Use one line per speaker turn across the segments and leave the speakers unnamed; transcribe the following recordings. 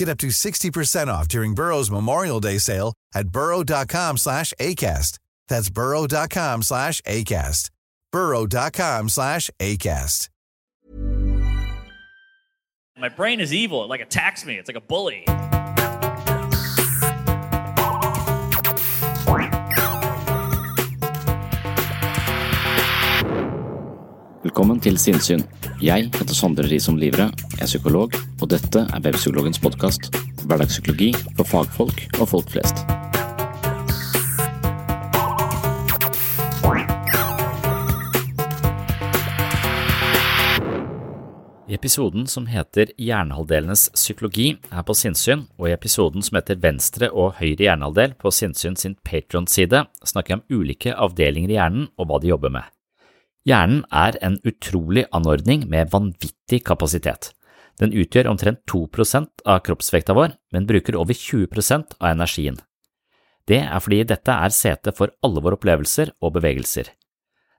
Get up to 60% off during Burrow's Memorial Day sale at burrow.com slash ACAST. That's burrow.com slash ACAST. burrow.com slash ACAST.
My brain is evil. It like attacks me. It's like a bully.
Velkommen til Sinnsyn. Jeg heter Sondre Risom Livre, jeg er psykolog, og dette er Webpsykologens podkast. Hverdagspsykologi for fagfolk og folk flest. I episoden som heter Hjernehalvdelenes psykologi er på sinnssyn, og i episoden som heter Venstre og høyre hjernehalvdel på sinnssyn sin Patron-side, snakker jeg om ulike avdelinger i hjernen og hva de jobber med. Hjernen er en utrolig anordning med vanvittig kapasitet. Den utgjør omtrent 2% av kroppsvekta vår, men bruker over 20% av energien. Det er fordi dette er setet for alle våre opplevelser og bevegelser.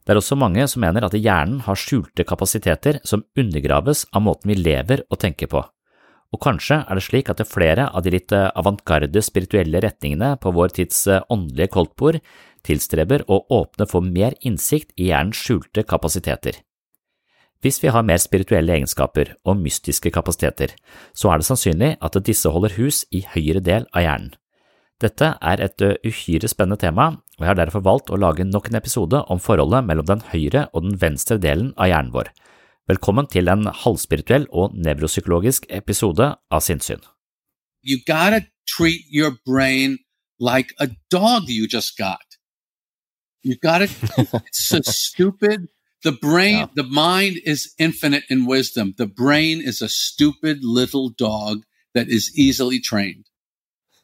Det er også mange som mener at hjernen har skjulte kapasiteter som undergraves av måten vi lever og tenker på. Og kanskje er det slik at det flere av de litt avantgarde spirituelle retningene på vår tids åndelige koldtbord tilstreber å åpne for mer innsikt i hjernens skjulte kapasiteter. Hvis vi har mer spirituelle egenskaper og mystiske kapasiteter, så er det sannsynlig at disse holder hus i høyre del av hjernen. Dette er et uhyre spennende tema, og jeg har derfor valgt å lage nok en episode om forholdet mellom den høyre og den venstre delen av hjernen vår. Velkommen til en halvspirituell og nevropsykologisk episode av Sinnsyn.
You gotta treat your brain like a dog you just got. You gotta, it's so stupid. The brain,
Yeah.
the mind is infinite in wisdom. The brain is a stupid little dog that is easily trained.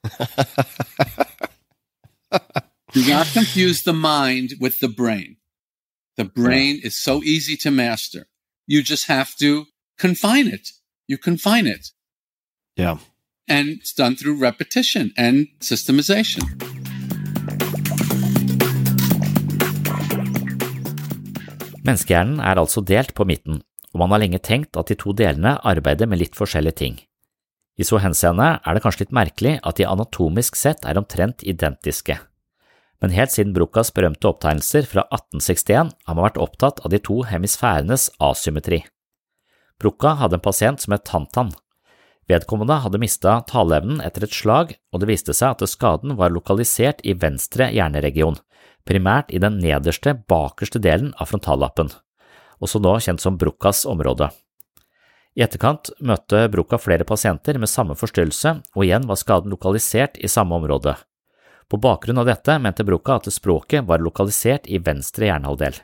Do not confuse the mind with the brain. The brain is so easy to master. You just have to confine it. You confine it.
Yeah.
And it's done through repetition and systemization.
Menneskehjernen er altså delt på midten, og man har lenge tenkt at de to delene arbeider med litt forskjellige ting. I så henseende er det kanskje litt merkelig at de anatomisk sett er omtrent identiske. Men helt siden Brucas berømte opptegnelser fra 1861 har man vært opptatt av de to hemisfærenes asymmetri. Bruca hadde en pasient som het Tantan. Vedkommende hadde mista taleevnen etter et slag, og det viste seg at skaden var lokalisert i venstre hjerneregion, primært i den nederste, bakerste delen av frontallappen, også nå kjent som Brucas område. I etterkant møtte Bruca flere pasienter med samme forstyrrelse, og igjen var skaden lokalisert i samme område. På bakgrunn av dette mente Bruca at språket var lokalisert i venstre hjernehalvdel.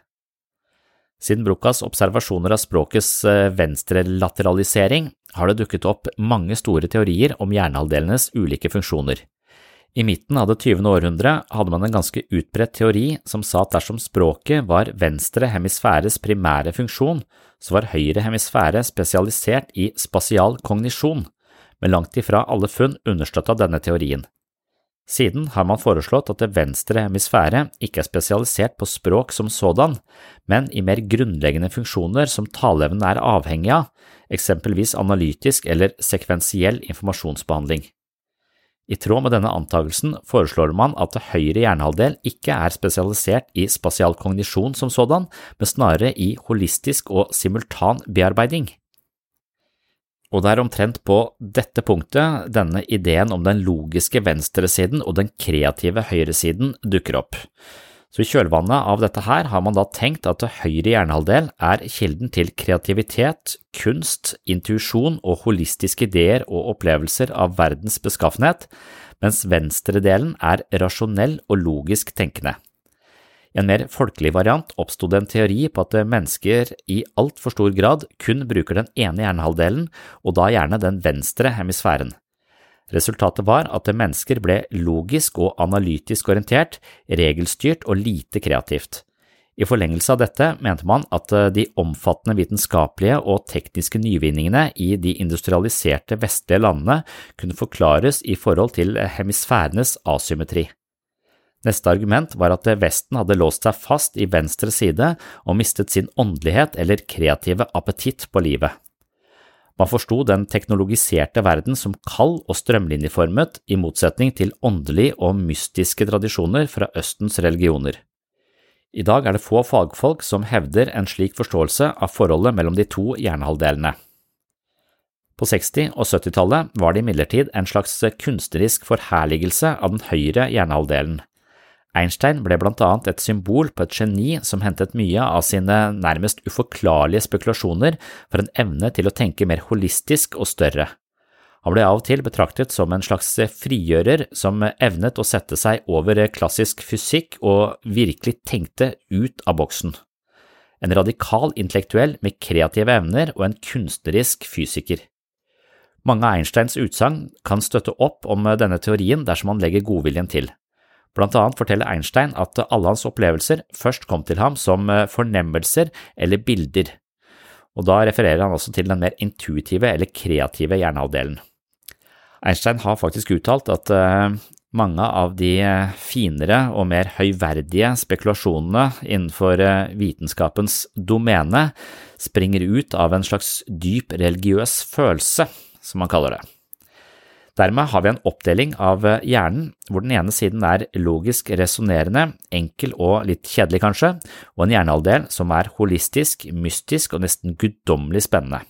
Siden Brucas observasjoner av språkets eh, venstrelateralisering har det dukket opp mange store teorier om hjernehalvdelenes ulike funksjoner. I midten av det tyvende århundre hadde man en ganske utbredt teori som sa at dersom språket var venstre hemisfæres primære funksjon, så var høyre hemisfære spesialisert i spasial kognisjon, men langt ifra alle funn understøtta denne teorien. Siden har man foreslått at det venstre hemisfære ikke er spesialisert på språk som sådan, men i mer grunnleggende funksjoner som taleevnen er avhengig av, eksempelvis analytisk eller sekvensiell informasjonsbehandling. I tråd med denne antagelsen foreslår man at det høyre hjernehalvdel ikke er spesialisert i spasial kognisjon som sådan, men snarere i holistisk og simultan bearbeiding. Og det er omtrent på dette punktet denne ideen om den logiske venstresiden og den kreative høyresiden dukker opp. Så i kjølvannet av dette her har man da tenkt at høyre hjernehalvdel er kilden til kreativitet, kunst, intuisjon og holistiske ideer og opplevelser av verdens beskaffenhet, mens venstredelen er rasjonell og logisk tenkende. I en mer folkelig variant oppsto det en teori på at mennesker i altfor stor grad kun bruker den ene hjernehalvdelen, og da gjerne den venstre hemisfæren. Resultatet var at mennesker ble logisk og analytisk orientert, regelstyrt og lite kreativt. I forlengelse av dette mente man at de omfattende vitenskapelige og tekniske nyvinningene i de industrialiserte vestlige landene kunne forklares i forhold til hemisfærenes asymmetri. Neste argument var at Vesten hadde låst seg fast i venstre side og mistet sin åndelighet eller kreative appetitt på livet. Man forsto den teknologiserte verden som kald og strømlinjeformet, i motsetning til åndelige og mystiske tradisjoner fra Østens religioner. I dag er det få fagfolk som hevder en slik forståelse av forholdet mellom de to hjernehalvdelene. På 60- og 70-tallet var det imidlertid en slags kunstnerisk forherligelse av den høyre hjernehalvdelen. Einstein ble blant annet et symbol på et geni som hentet mye av sine nærmest uforklarlige spekulasjoner for en evne til å tenke mer holistisk og større. Han ble av og til betraktet som en slags frigjører som evnet å sette seg over klassisk fysikk og virkelig tenkte ut av boksen. En radikal intellektuell med kreative evner og en kunstnerisk fysiker. Mange av Einsteins utsagn kan støtte opp om denne teorien dersom man legger godviljen til. Blant annet forteller Einstein at alle hans opplevelser først kom til ham som eh, fornemmelser eller bilder, og da refererer han også til den mer intuitive eller kreative hjernehalvdelen. Einstein har faktisk uttalt at eh, mange av de eh, finere og mer høyverdige spekulasjonene innenfor vitenskapens domene springer ut av en slags dyp religiøs følelse, som han kaller det. Dermed har vi en oppdeling av eh, hjernen hvor den ene siden er logisk resonnerende, enkel og litt kjedelig kanskje, og en hjernehalvdel som er holistisk, mystisk og nesten guddommelig spennende.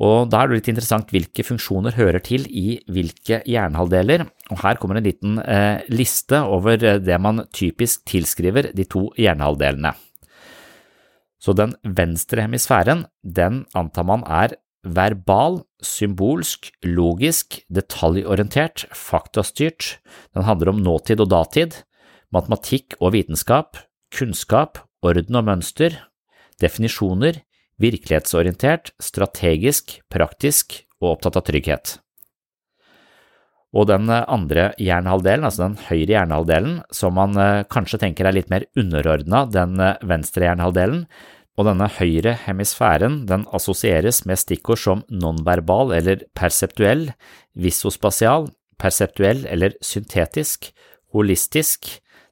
Og Da er det litt interessant hvilke funksjoner hører til i hvilke hjernehalvdeler, og her kommer en liten eh, liste over eh, det man typisk tilskriver de to hjernehalvdelene. Så den venstre hemisfæren, den antar man er verbal, symbolsk, logisk, detaljorientert, faktastyrt, den handler om nåtid og datid, matematikk og vitenskap, kunnskap, orden og mønster, definisjoner, virkelighetsorientert, strategisk, praktisk og opptatt av trygghet. Og den andre hjernehalvdelen, altså den høyre hjernehalvdelen, som man eh, kanskje tenker er litt mer underordna den eh, venstre hjernehalvdelen, og denne høyre hemisfæren den assosieres med stikkord som nonverbal eller perseptuell, visospasial, perseptuell eller syntetisk, holistisk,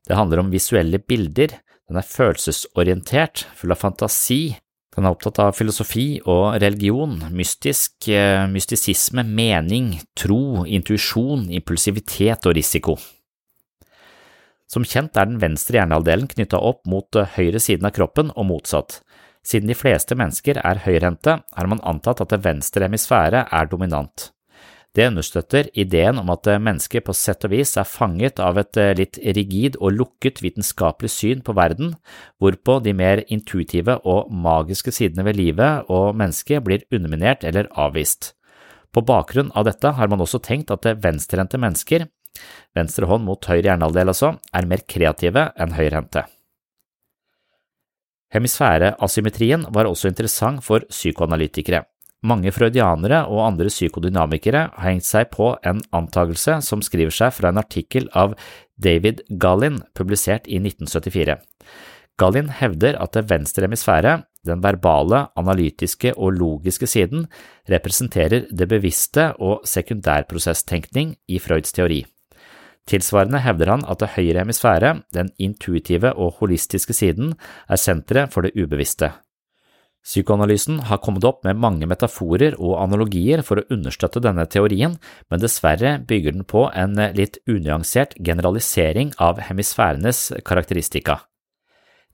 det handler om visuelle bilder, den er følelsesorientert, full av fantasi, den er opptatt av filosofi og religion, mystisk, eh, mystisisme, mening, tro, intuisjon, impulsivitet og risiko. Som kjent er den venstre hjernehalvdelen knytta opp mot eh, høyre siden av kroppen og motsatt. Siden de fleste mennesker er høyrehendte, har man antatt at det venstre hemisfære er dominant. Det understøtter ideen om at mennesket på sett og vis er fanget av et eh, litt rigid og lukket vitenskapelig syn på verden, hvorpå de mer intuitive og magiske sidene ved livet og mennesket blir underminert eller avvist. På bakgrunn av dette har man også tenkt at venstrehendte mennesker Venstre hånd mot høyre hjernehalvdel altså, er mer kreative enn høyrehendte. Hemisfæreasymmetrien var også interessant for psykoanalytikere. Mange freudianere og andre psykodynamikere har hengt seg på en antakelse som skriver seg fra en artikkel av David Gallin publisert i 1974. Gallin hevder at det venstre hemisfære, den verbale, analytiske og logiske siden, representerer det bevisste og sekundærprosesstenkning i Freuds teori. Tilsvarende hevder han at det høyre hemisfære, den intuitive og holistiske siden, er senteret for det ubevisste. Psykoanalysen har kommet opp med mange metaforer og analogier for å understøtte denne teorien, men dessverre bygger den på en litt unyansert generalisering av hemisfærenes karakteristika.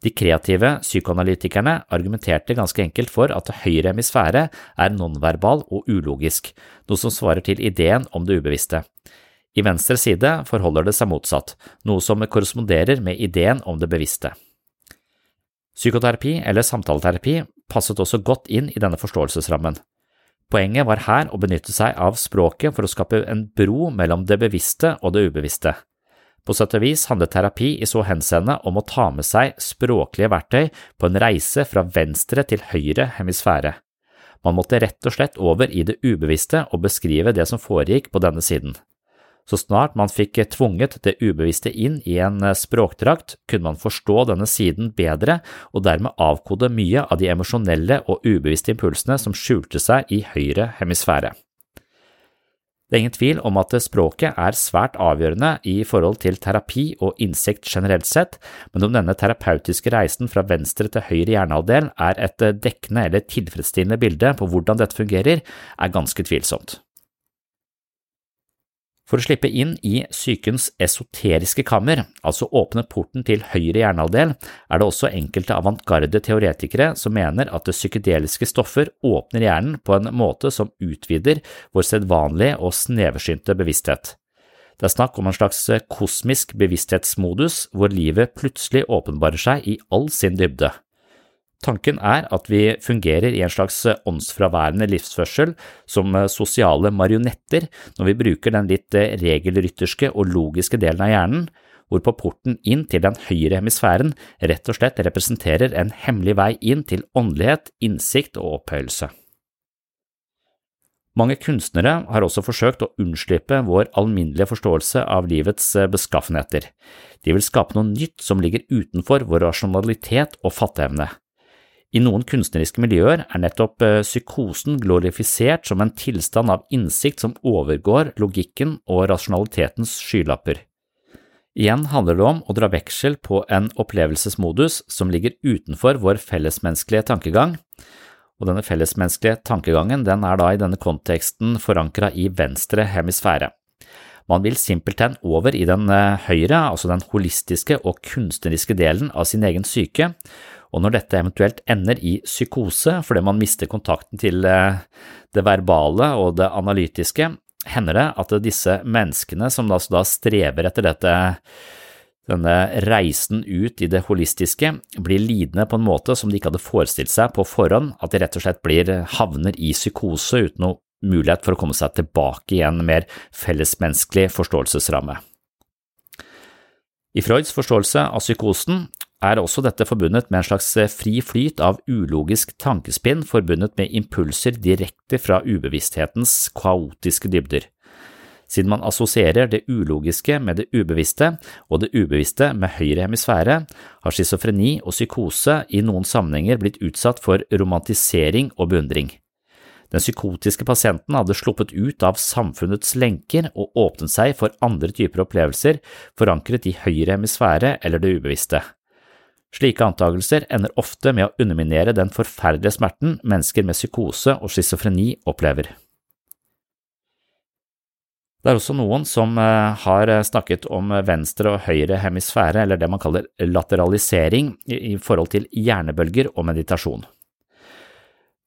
De kreative psykoanalytikerne argumenterte ganske enkelt for at det høyre hemisfære er nonverbal og ulogisk, noe som svarer til ideen om det ubevisste. I venstre side forholder det seg motsatt, noe som korresponderer med ideen om det bevisste. Psykoterapi eller samtaleterapi passet også godt inn i denne forståelsesrammen. Poenget var her å benytte seg av språket for å skape en bro mellom det bevisste og det ubevisste. På sett og vis handlet terapi i så henseende om å ta med seg språklige verktøy på en reise fra venstre til høyre hemisfære. Man måtte rett og slett over i det ubevisste og beskrive det som foregikk på denne siden. Så snart man fikk tvunget det ubevisste inn i en språkdrakt, kunne man forstå denne siden bedre og dermed avkode mye av de emosjonelle og ubevisste impulsene som skjulte seg i høyre hemisfære. Det er ingen tvil om at språket er svært avgjørende i forhold til terapi og innsikt generelt sett, men om denne terapeutiske reisen fra venstre til høyre hjernehalvdel er et dekkende eller tilfredsstillende bilde på hvordan dette fungerer, er ganske tvilsomt. For å slippe inn i psykens esoteriske kammer, altså åpne porten til høyre hjernehalvdel, er det også enkelte avantgarde teoretikere som mener at det psykedeliske stoffer åpner hjernen på en måte som utvider vår sedvanlige og sneversynte bevissthet. Det er snakk om en slags kosmisk bevissthetsmodus hvor livet plutselig åpenbarer seg i all sin dybde. Tanken er at vi fungerer i en slags åndsfraværende livsførsel som sosiale marionetter når vi bruker den litt regelrytterske og logiske delen av hjernen, hvorpå porten inn til den høyre hemisfæren rett og slett representerer en hemmelig vei inn til åndelighet, innsikt og opphøyelse. Mange kunstnere har også forsøkt å unnslippe vår alminnelige forståelse av livets beskaffenheter. De vil skape noe nytt som ligger utenfor vår rasjonalitet og fatteevne. I noen kunstneriske miljøer er nettopp eh, psykosen glorifisert som en tilstand av innsikt som overgår logikken og rasjonalitetens skylapper. Igjen handler det om å dra veksel på en opplevelsesmodus som ligger utenfor vår fellesmenneskelige tankegang, og denne fellesmenneskelige tankegangen den er da i denne konteksten forankra i venstre hemisfære. Man vil simpelthen over i den eh, høyre, altså den holistiske og kunstneriske delen av sin egen syke, og når dette eventuelt ender i psykose fordi man mister kontakten til eh, det verbale og det analytiske, hender det at disse menneskene som da, da strever etter dette denne reisen ut i det holistiske blir lidende på en måte som de ikke hadde forestilt seg på forhånd, at de rett og slett blir havner i psykose uten noe mulighet for å komme seg tilbake i en mer fellesmenneskelig forståelsesramme. I Freuds forståelse av psykosen er også dette forbundet med en slags eh, fri flyt av ulogisk tankespinn forbundet med impulser direkte fra ubevissthetens kaotiske dybder. Siden man assosierer det ulogiske med det ubevisste og det ubevisste med høyre hemisfære, har schizofreni og psykose i noen sammenhenger blitt utsatt for romantisering og beundring. Den psykotiske pasienten hadde sluppet ut av samfunnets lenker og åpnet seg for andre typer opplevelser forankret i høyre hemisfære eller det ubevisste. Slike antagelser ender ofte med å underminere den forferdelige smerten mennesker med psykose og schizofreni opplever. Det er også noen som eh, har snakket om venstre og høyre hemisfære, eller det man kaller lateralisering, i forhold til hjernebølger og meditasjon.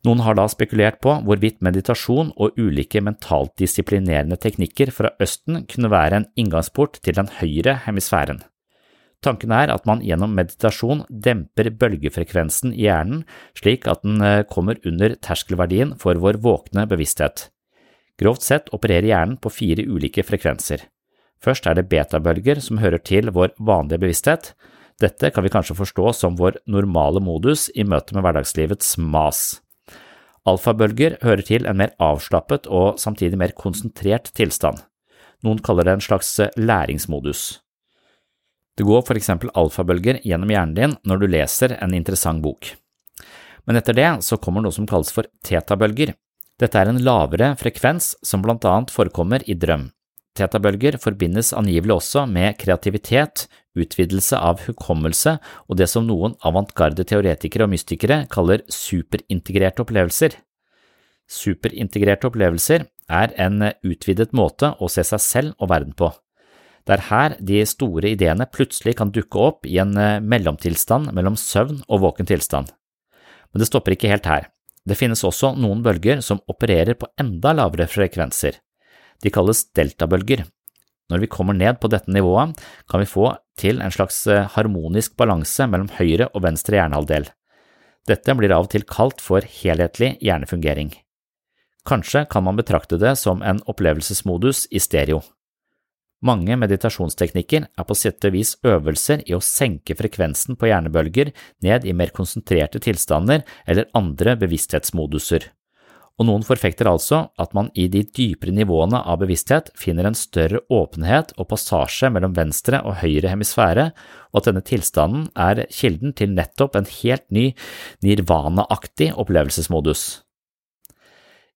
Noen har da spekulert på hvorvidt meditasjon og ulike mentalt disiplinerende teknikker fra Østen kunne være en inngangsport til den høyre hemisfæren. Tanken er at man gjennom meditasjon demper bølgefrekvensen i hjernen slik at den eh, kommer under terskelverdien for vår våkne bevissthet. Grovt sett opererer hjernen på fire ulike frekvenser. Først er det betabølger som hører til vår vanlige bevissthet. Dette kan vi kanskje forstå som vår normale modus i møte med hverdagslivets mas. Alfabølger hører til en mer avslappet og samtidig mer konsentrert tilstand. Noen kaller det en slags læringsmodus. Det går for eksempel alfabølger gjennom hjernen din når du leser en interessant bok. Men etter det så kommer noe som kalles for tetabølger. Dette er en lavere frekvens som blant annet forekommer i drøm. Tetabølger forbindes angivelig også med kreativitet, utvidelse av hukommelse og det som noen avantgarde teoretikere og mystikere kaller superintegrerte opplevelser. Superintegrerte opplevelser er en utvidet måte å se seg selv og verden på. Det er her de store ideene plutselig kan dukke opp i en mellomtilstand mellom søvn og våken tilstand. Men det stopper ikke helt her. Det finnes også noen bølger som opererer på enda lavere frekvenser. De kalles deltabølger. Når vi kommer ned på dette nivået, kan vi få til en slags eh, harmonisk balanse mellom høyre og venstre hjernehalvdel. Dette blir av og til kalt for helhetlig hjernefungering. Kanskje kan man betrakte det som en opplevelsesmodus i stereo. Mange meditasjonsteknikker er på sett og vis øvelser i å senke frekvensen på hjernebølger ned i mer konsentrerte tilstander eller andre bevissthetsmoduser og noen forfekter altså at man i de dypere nivåene av bevissthet finner en større åpenhet og passasje mellom venstre og høyre hemisfære, og at denne tilstanden er kilden til nettopp en helt ny nirvana-aktig opplevelsesmodus.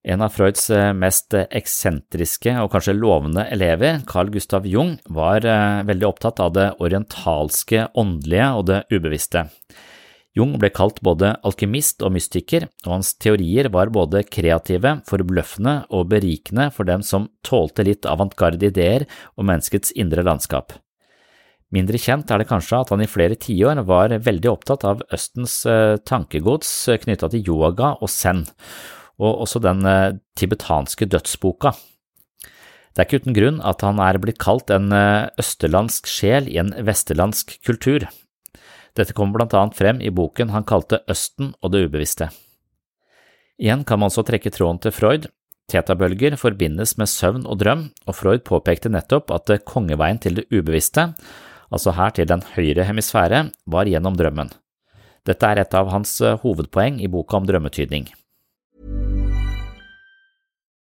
En av Freuds eh, mest eksentriske og kanskje lovende elever, Carl Gustav Jung, var eh, veldig opptatt av det orientalske åndelige og det ubevisste. Jung ble kalt både alkymist og mystiker, og hans teorier var både kreative, forbløffende og berikende for dem som tålte litt avantgarde ideer om menneskets indre landskap. Mindre kjent er det kanskje at han i flere tiår var veldig opptatt av Østens eh, tankegods knytta til yoga og zen, og også den eh, tibetanske dødsboka. Det er ikke uten grunn at han er blitt kalt en eh, østerlandsk sjel i en vesterlandsk kultur. Dette kommer blant annet frem i boken han kalte Østen og det ubevisste. Igjen kan man også trekke tråden til Freud. Tetabølger forbindes med søvn og drøm, og Freud påpekte nettopp at kongeveien til det ubevisste, altså her til den høyre hemisfære, var gjennom drømmen. Dette er et av hans hovedpoeng i boka om drømmetydning.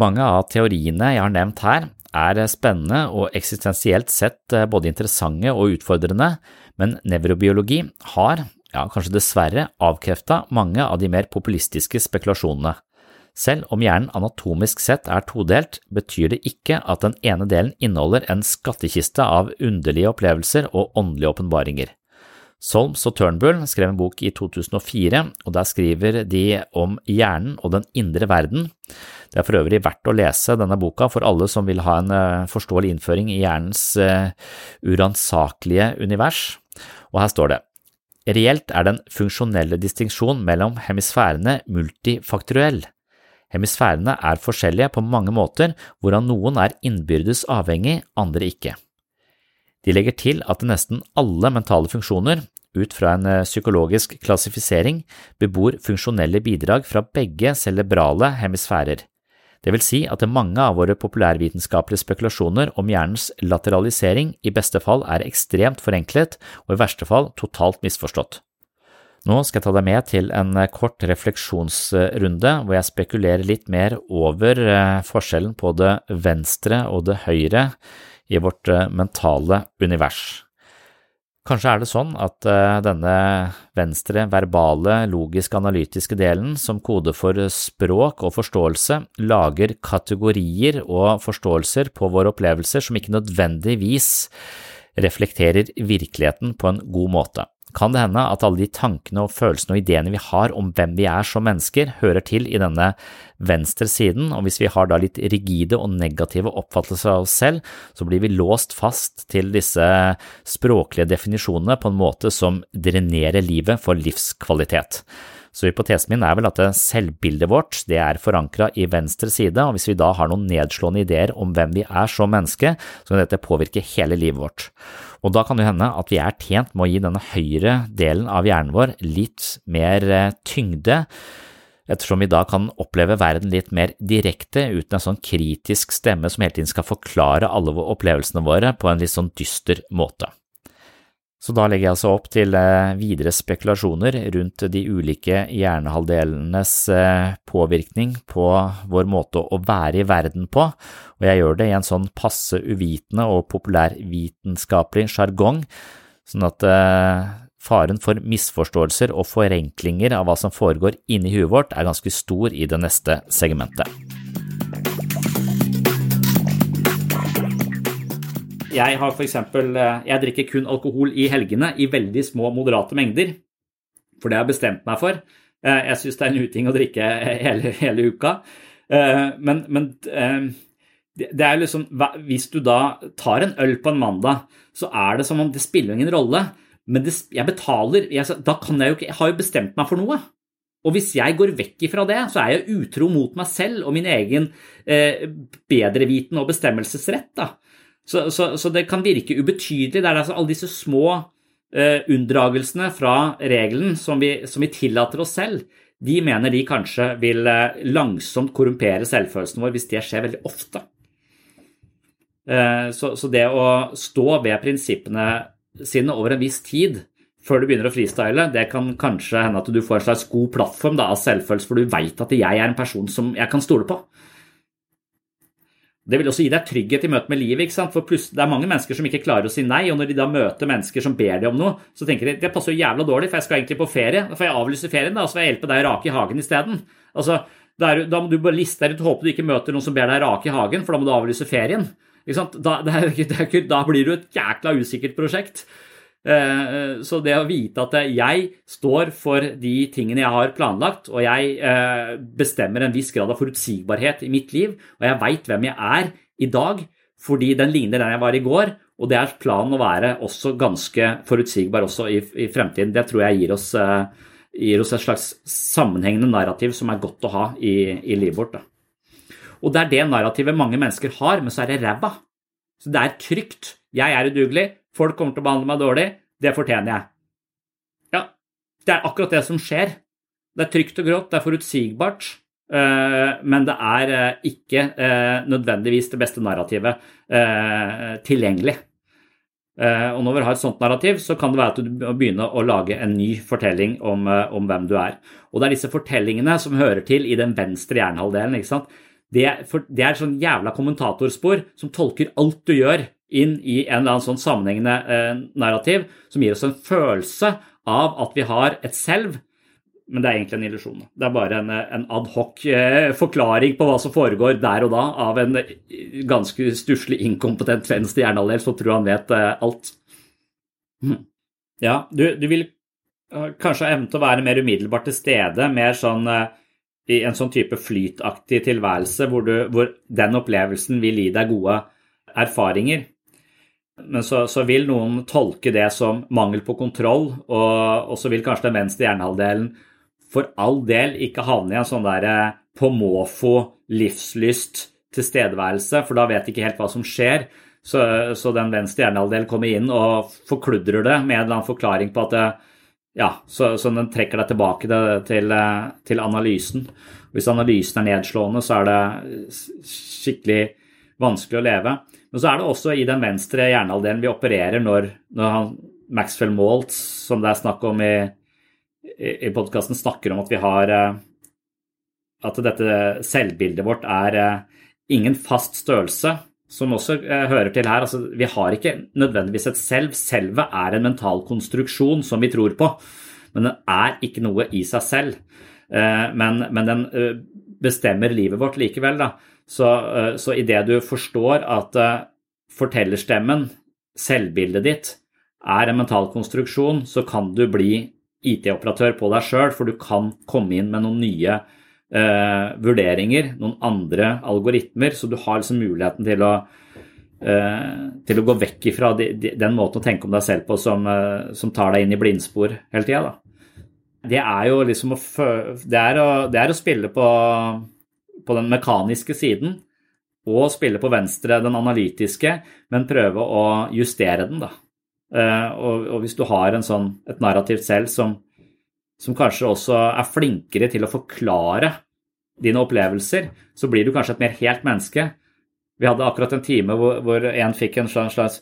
Mange av teoriene jeg har nevnt her, er spennende og eksistensielt sett eh, både interessante og utfordrende, men nevrobiologi har, ja kanskje dessverre, avkrefta mange av de mer populistiske spekulasjonene. Selv om hjernen anatomisk sett er todelt, betyr det ikke at den ene delen inneholder en skattkiste av underlige opplevelser og åndelige åpenbaringer. Solms og Turnbull skrev en bok i 2004, og der skriver de om hjernen og den indre verden. Det er for øvrig verdt å lese denne boka for alle som vil ha en eh, forståelig innføring i hjernens uh, uransakelige univers, og her står det. Reelt er den funksjonelle distinksjon mellom hemisfærene multifaktuell. Hemisfærene er forskjellige på mange måter, hvorav noen er innbyrdes avhengig, andre ikke. De legger til at nesten alle mentale funksjoner, ut fra en eh, psykologisk klassifisering bebor funksjonelle bidrag fra begge cerebrale hemisfærer. Det vil si at mange av våre populærvitenskapelige spekulasjoner om hjernens lateralisering i beste fall er ekstremt forenklet og i verste fall totalt misforstått. Nå skal jeg ta deg med til en eh, kort refleksjonsrunde hvor jeg spekulerer litt mer over eh, forskjellen på det venstre og det høyre i vårt eh, mentale univers. Kanskje er det sånn at denne venstre, verbale, logisk-analytiske delen, som kode for språk og forståelse, lager kategorier og forståelser på våre opplevelser som ikke nødvendigvis reflekterer virkeligheten på en god måte kan det hende at alle de tankene og følelsene og ideene vi har om hvem vi er som mennesker, hører til i denne venstre siden, og hvis vi har da litt rigide og negative oppfattelser av oss selv, så blir vi låst fast til disse språklige definisjonene på en måte som drenerer livet for livskvalitet. Så hypotesen min er vel at selvbildet vårt det er forankra i venstre side, og hvis vi da har noen nedslående ideer om hvem vi er som menneske, så kan dette påvirke hele livet vårt. Og da kan det hende at vi er tjent med å gi denne høyre delen av hjernen vår litt mer eh, tyngde, ettersom vi da kan oppleve verden litt mer direkte uten en sånn kritisk stemme som hele tiden skal forklare alle opplevelsene våre på en litt sånn dyster måte. Så da legger jeg altså opp til eh, videre spekulasjoner rundt de ulike hjernehalvdelenes eh, påvirkning på vår måte å være i verden på, og jeg gjør det i en sånn passe uvitende og populærvitenskapelig sjargong, sånn at eh, faren for misforståelser og forenklinger av hva som foregår inni huet vårt er ganske stor i det neste segmentet. Jeg har eksempel, eh, jeg drikker kun alkohol i helgene i veldig små, moderate mengder. For det har jeg bestemt meg for. Eh, jeg syns det er en uting å drikke hele, hele uka. Eh, men, men, det er liksom Hvis du da tar en øl på en mandag, så er det som om det spiller ingen rolle. Men det, jeg betaler jeg, Da kan jeg jo ikke Jeg har jo bestemt meg for noe. Og hvis jeg går vekk ifra det, så er jeg utro mot meg selv og min egen eh, bedreviten og bestemmelsesrett. da. Så, så, så, det kan virke ubetydelig. Det er altså alle disse små uh, unndragelsene fra regelen som vi, som vi, tillater oss selv, de mener de kanskje vil uh, langsomt korrumpere selvfølelsen vår hvis det skjer veldig ofte. Uh, så, så, det å stå ved prinsippene sine over en viss tid før du begynner å freestyle, det kan kanskje hende at du får en slags god plattform da, av selvfølelse, for du veit at jeg er en person som jeg kan stole på. Det vil også gi deg trygghet i møte med livet. ikke sant? For pluss, Det er mange mennesker som ikke klarer å si nei, og når de da møter mennesker som ber dem om noe, så tenker de det passer jo jævla dårlig, for jeg skal egentlig på ferie. Da får jeg avlyse ferien, da, og så får jeg hjelpe deg å rake i hagen isteden. Altså, da må du bare liste deg ut og håpe du ikke møter noen som ber deg rake i hagen, for da må du avlyse ferien. Da, det er, det er, da blir du et jækla usikkert prosjekt. Eh, så det å vite at jeg står for de tingene jeg har planlagt, og jeg eh, bestemmer en viss grad av forutsigbarhet i mitt liv, og jeg veit hvem jeg er i dag fordi den ligner den jeg var i går, og det er planen å være også ganske forutsigbar også i, fremtiden. Det tror jeg gir oss, eh, gir oss, et slags sammenhengende narrativ som er godt å ha i, i livet vårt. Da. Og det er det narrativet mange mennesker har, men så er det ræva. Så det er trygt. Jeg er udugelig, Folk kommer til å behandle meg dårlig. Det fortjener jeg. Ja, det er akkurat det som skjer. Det er trygt og grått, det er forutsigbart. Eh, men det er eh, ikke eh, nødvendigvis det beste narrativet tilgjengelig. Og når vi har et sånt narrativ, så kan det være at du må begynne å lage en ny fortelling om, om hvem du er. Og det er disse fortellingene som hører til i den venstre hjernehalvdelen. ikke sant? Det, er et sånn jævla kommentatorspor som tolker alt du gjør inn i en eller annen sånn sammenhengende eh, narrativ som gir oss en følelse av at vi har et selv, men det er egentlig en illusjon. Det er bare en, en adhoc eh, forklaring på hva som foregår der og da av en eh, ganske stusslig inkompetent venstre hjernehalvdel som tror han vet eh, alt. Hm. Ja, du, du vil kanskje ha evne til å være mer umiddelbart til stede, mer sånn i en sånn type flytaktig tilværelse hvor, du, hvor den opplevelsen vil gi deg gode erfaringer. Men så, så, vil noen tolke det som mangel på kontroll, og, og så vil kanskje den venstre hjernehalvdelen for all del ikke havne i en sånn der eh, på måfå, livslyst tilstedeværelse, for da vet de ikke helt hva som skjer. Så, så den venstre hjernehalvdelen kommer inn og forkludrer det med en eller annen forklaring på at det, ja, så, så, den trekker deg tilbake til, til, analysen. Hvis analysen er nedslående, så er det skikkelig vanskelig å leve. Men så er det også i den venstre hjernehalvdelen vi opererer når, når han, Maxwell Maltz, som det er snakk om i, i, podkasten, snakker om at vi har At dette selvbildet vårt er ingen fast størrelse, som også eh, hører til her. Altså, vi har ikke nødvendigvis et selv. Selvet er en mental konstruksjon som vi tror på, men den er ikke noe i seg selv. Eh, men, men den eh, bestemmer livet vårt likevel. Da. Så, eh, så idet du forstår at eh, fortellerstemmen, selvbildet ditt, er en mental konstruksjon, så kan du bli IT-operatør på deg sjøl, for du kan komme inn med noen nye eh, vurderinger, noen andre algoritmer, så du har liksom muligheten til å, eh, til å gå vekk ifra de, de, den måten å tenke om deg selv på som, eh, som tar deg inn i blindspor hele tida. Det er jo liksom å, det er å, det er å spille på, på den mekaniske siden og spille på venstre den analytiske, men prøve å justere den, da. Eh, og, og hvis du har sånn, et narrativt selv som som kanskje også er flinkere til å forklare dine opplevelser, så blir du kanskje et mer helt menneske. Vi hadde akkurat en time hvor, hvor en fikk en slags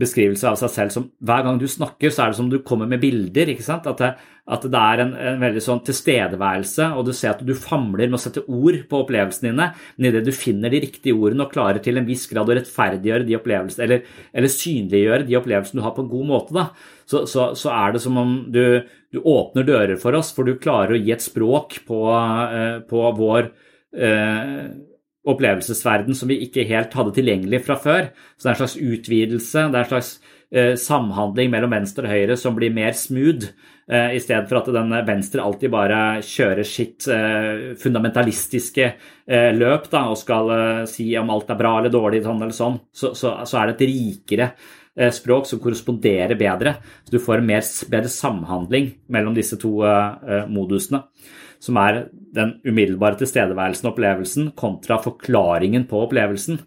beskrivelse av seg selv som hver gang du snakker, så er det som du kommer med bilder. ikke sant? At det, at det er en, en, veldig sånn tilstedeværelse, og du ser at du famler med å sette ord på opplevelsene dine, men idet du finner de riktige ordene og klarer til en viss grad å rettferdiggjøre de opplevelsene, eller, eller synliggjøre de opplevelsene du har på en god måte, da, så, så, så er det som om du, du, åpner dører for oss, for du klarer å gi et språk på, uh, på vår uh, opplevelsesverden som vi ikke helt hadde tilgjengelig fra før. Så det er en slags utvidelse, det er en slags eh, samhandling mellom venstre og høyre som blir mer smooth, eh, i stedet for at den venstre alltid bare kjører sitt eh, fundamentalistiske eh, løp da, og skal eh, si om alt er bra eller dårlig, sånn eller sånn. Så, så, så er det et rikere eh, språk som korresponderer bedre. Så du får en mer, bedre samhandling mellom disse to modusene som er den umiddelbare tilstedeværelsen og opplevelsen, kontra forklaringen på opplevelsen.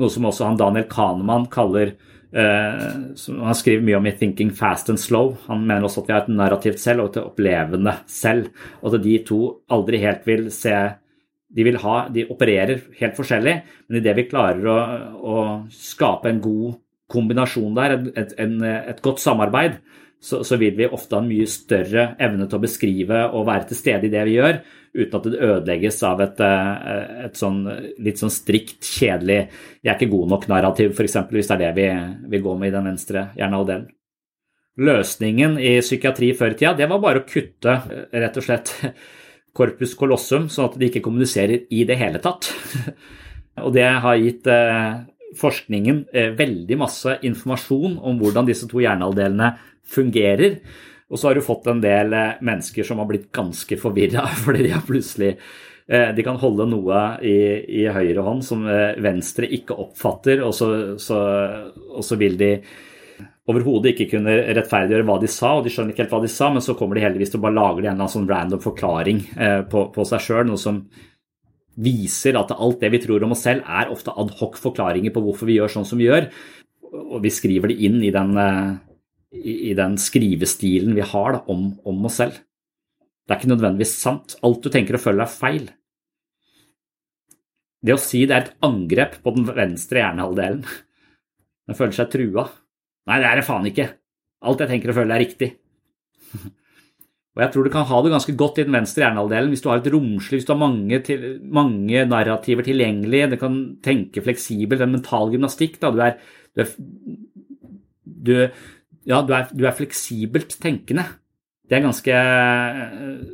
Noe som også han Daniel Kahneman kaller eh, Han skriver mye om i 'Thinking Fast and Slow'. Han mener også at vi har et narrativt selv og et opplevende selv. Og at de to aldri helt vil se de, vil ha, de opererer helt forskjellig, men idet vi klarer å, å, skape en god kombinasjon der, et, et, et godt samarbeid, så, så, vil vi ofte ha en mye større evne til å beskrive og være til stede i det vi gjør, uten at det ødelegges av et, eh, et sånn, litt sånn strikt, kjedelig 'jeg er ikke god nok'-narrativ, f.eks., hvis det er det vi, vi går med i den venstre hjernehalvdelen. Løsningen i psykiatri før i tida, det var bare å kutte eh, rett og slett corpus colossum, sånn at de ikke kommuniserer i det hele tatt. Og det har gitt eh, forskningen veldig masse informasjon om hvordan disse to hjernehalvdelene fungerer. Og så har du fått en del eh, mennesker som har blitt ganske forvirra fordi de har plutselig eh, de kan holde noe i, i høyre hånd som eh, venstre ikke oppfatter, og så, så, og så vil de overhodet ikke kunne rettferdiggjøre hva de sa, og de skjønner ikke helt hva de sa, men så kommer de heldigvis til å bare lage en eller annen sånn random forklaring på, på seg sjøl, noe som viser at alt det vi tror om oss selv, er ofte adhoc-forklaringer på hvorfor vi gjør sånn som vi gjør, og vi skriver det inn i den i, i den skrivestilen vi har da, om, om, oss selv. Det er ikke nødvendigvis sant. Alt du tenker og føler er feil. Det å si det er et angrep på den venstre hjernehalvdelen. Den føler seg trua. Nei, det er det faen ikke. Alt jeg tenker og føler er riktig. Og jeg tror du kan ha det ganske godt i den venstre hjernehalvdelen hvis du har et romslig, hvis du har mange, til, mange narrativer tilgjengelig, du kan tenke fleksibelt, en mental gymnastikk. Da. Du er, du, er, du, ja, du er, du er, fleksibelt tenkende. Det er ganske,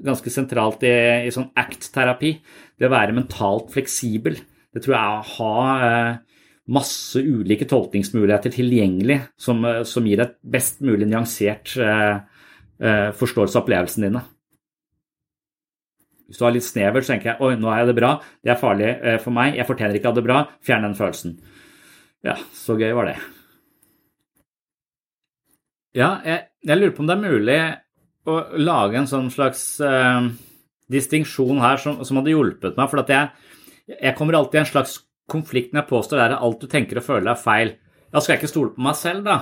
ganske sentralt i, i sånn ACT-terapi. Det å være mentalt fleksibel. Det tror jeg å ha eh, masse ulike tolkningsmuligheter tilgjengelig som, som gir et best mulig nyansert eh, eh, forståelse av opplevelsene dine. Hvis du har litt snevert, så tenker jeg oi, nå har jeg det bra, det er farlig for meg, jeg fortjener ikke å ha det bra, fjern den følelsen. Ja, så gøy var det. Ja, jeg, jeg, lurer på om det er mulig å lage en sånn slags uh, distinksjon her som, som, hadde hjulpet meg. For jeg, jeg, kommer alltid i en slags konflikt når jeg påstår at alt du tenker og føler er feil. Ja, skal jeg ikke stole på meg selv, da?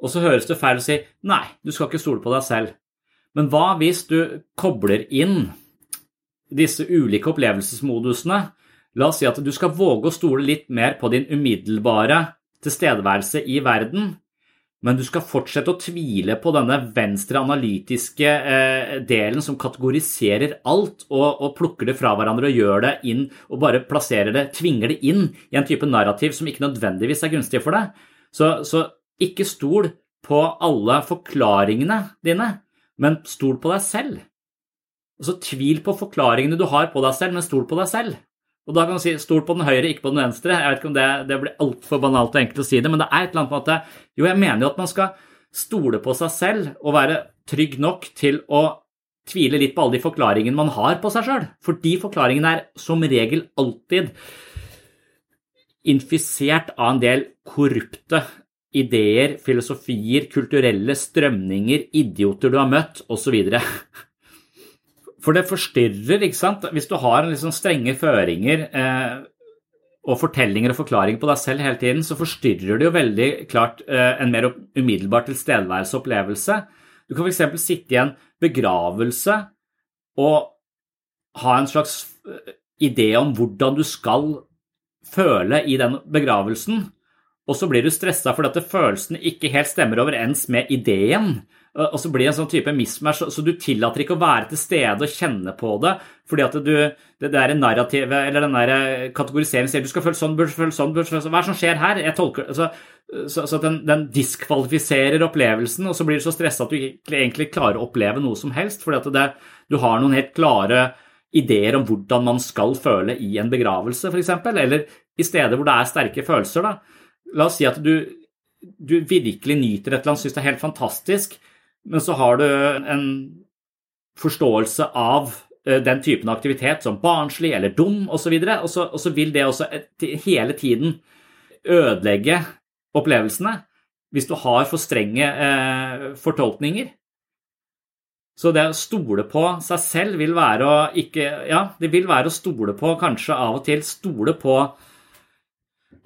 Og så høres det feil å si nei, du skal ikke stole på deg selv. Men hva hvis du kobler inn disse ulike opplevelsesmodusene? La oss si at du skal våge å stole litt mer på din umiddelbare tilstedeværelse i verden, men du skal fortsette å tvile på denne venstre analytiske eh, delen som kategoriserer alt og, og, plukker det fra hverandre og gjør det inn og bare plasserer det, tvinger det inn i en type narrativ som ikke nødvendigvis er gunstig for deg. Så, så ikke stol på alle forklaringene dine, men stol på deg selv. Altså Tvil på forklaringene du har på deg selv, men stol på deg selv. Og da kan du si stol på den høyre, ikke på den venstre. Jeg vet ikke om det, det blir altfor banalt og enkelt å si det, men det er et eller annet på at Jo, jeg mener jo at man skal stole på seg selv og være trygg nok til å tvile litt på alle de forklaringene man har på seg sjøl. For de forklaringene er som regel alltid infisert av en del korrupte ideer, filosofier, kulturelle strømninger, idioter du har møtt, osv. For det forstyrrer, ikke sant. Hvis du har liksom strenge føringer eh, og fortellinger og forklaringer på deg selv hele tiden, så forstyrrer det jo veldig klart eh, en mer umiddelbar tilstedeværelse opplevelse. Du kan f.eks. sitte i en begravelse og ha en slags eh, idé om hvordan du skal føle i den begravelsen, og så blir du stressa fordi at følelsene ikke helt stemmer overens med ideen. Og så blir det en sånn type mismatch, så du tillater ikke å være til stede og kjenne på det. Fordi at du, det der narrativet eller den der kategoriseringen sier du skal føle sånn, burde føle sånn, burde føle sånn. Hva er det som skjer her? Tolker, altså, så, så den, den, diskvalifiserer opplevelsen, og så blir du så stressa at du ikke egentlig klarer å oppleve noe som helst. Fordi at det, du har noen helt klare ideer om hvordan man skal føle i en begravelse, f.eks. Eller i steder hvor det er sterke følelser. da. La oss si at du, du virkelig nyter et eller annet, syns det er helt fantastisk men så har du en forståelse av eh, den typen aktivitet som barnslig eller dum osv., og, så og, og så vil det også hele tiden ødelegge opplevelsene hvis du har for strenge eh, fortolkninger. Så det å stole på seg selv vil være å ikke Ja, det vil være å stole på, kanskje av og til stole på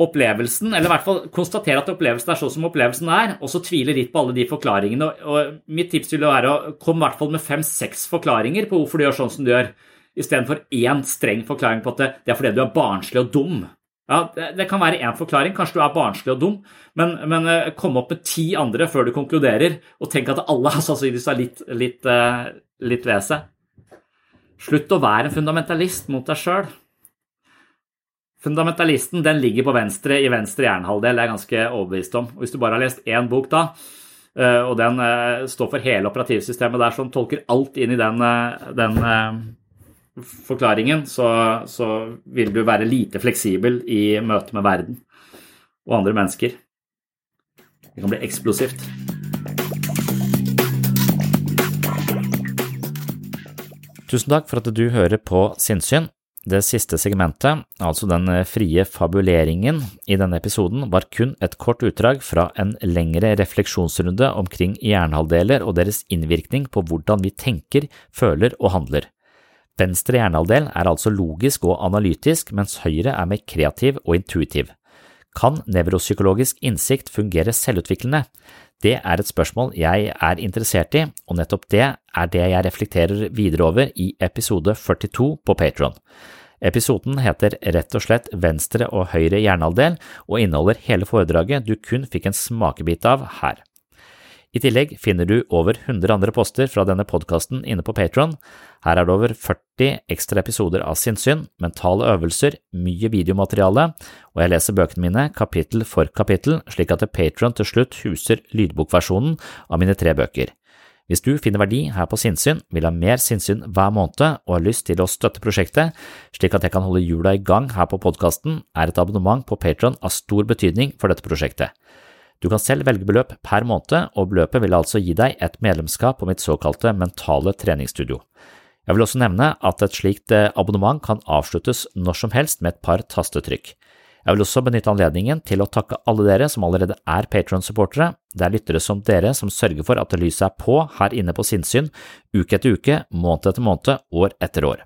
opplevelsen, eller i hvert fall konstatere at opplevelsen er sånn som opplevelsen er, og så tvile litt på alle de forklaringene. Og mitt tips vil være å komme i hvert fall med fem-seks forklaringer på hvorfor du gjør sånn som du gjør, istedenfor én streng forklaring på at det er fordi du er barnslig og dum. Ja, Det kan være én forklaring, kanskje du er barnslig og dum, men, men eh, kom opp med ti andre før du konkluderer, og tenk at alle sannsynligvis har litt, litt, eh, litt ved seg. Slutt å være en fundamentalist mot deg sjøl. Fundamentalisten den ligger på venstre i venstre hjernehalvdel, det er jeg ganske overbevist om. Og hvis du bare har lest én bok da, eh, og den eh, står for hele operativsystemet der som tolker alt inn i den, eh, den forklaringen, så, så, vil du være lite fleksibel i møte med verden og andre mennesker. Det kan bli eksplosivt. Tusen takk for at du hører på Sinnsyn. Det siste segmentet, altså den eh, frie fabuleringen i denne episoden, var kun et kort utdrag fra en lengre refleksjonsrunde omkring hjernehalvdeler og deres innvirkning på hvordan vi tenker, føler og handler. Venstre hjernehalvdel er altså logisk og analytisk, mens høyre er mer kreativ og intuitiv. Kan nevropsykologisk innsikt fungere selvutviklende? Det er et spørsmål jeg er interessert i, og nettopp det er det jeg reflekterer videre over i episode 42 på Patron. Episoden heter rett og slett Venstre og høyre hjernehalvdel og inneholder hele foredraget du kun fikk en smakebit av her. I tillegg finner du over 100 andre poster fra denne podkasten inne på Patron. Her er det over 40 ekstra episoder av sinnssyn, mentale øvelser, mye videomateriale, og jeg leser bøkene mine kapittel for kapittel, slik at Patron til slutt huser lydbokversjonen av mine tre bøker. Hvis du finner verdi her på sinnssyn, vil ha mer sinnssyn hver måned og har lyst til å støtte prosjektet, slik at jeg kan holde hjula i gang her på podkasten, er et abonnement på Patron av stor betydning for dette prosjektet. Du kan selv velge beløp per måned, og beløpet vil altså gi deg et medlemskap på mitt såkalte mentale treningsstudio. Jeg vil også nevne at et slikt eh, abonnement kan avsluttes når som helst med et par tastetrykk. Jeg vil også benytte anledningen til å takke alle dere som allerede er Patron-supportere. Det er lyttere som dere som sørger for at lyset er på her inne på sinnssyn, uke etter uke, måned etter måned, år etter år.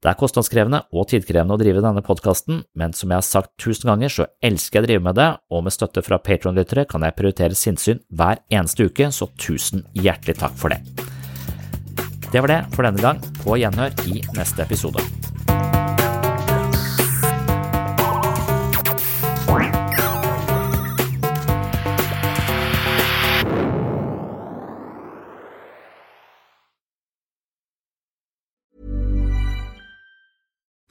Det er kostnadskrevende og tidkrevende å drive denne podkasten, men som jeg har sagt tusen ganger, så elsker jeg å drive med det, og med støtte fra Patron-lyttere kan jeg prioritere sinnssyn hver eneste uke, så tusen hjertelig takk for det. Det var det for denne gang, på gjenhør i neste episode.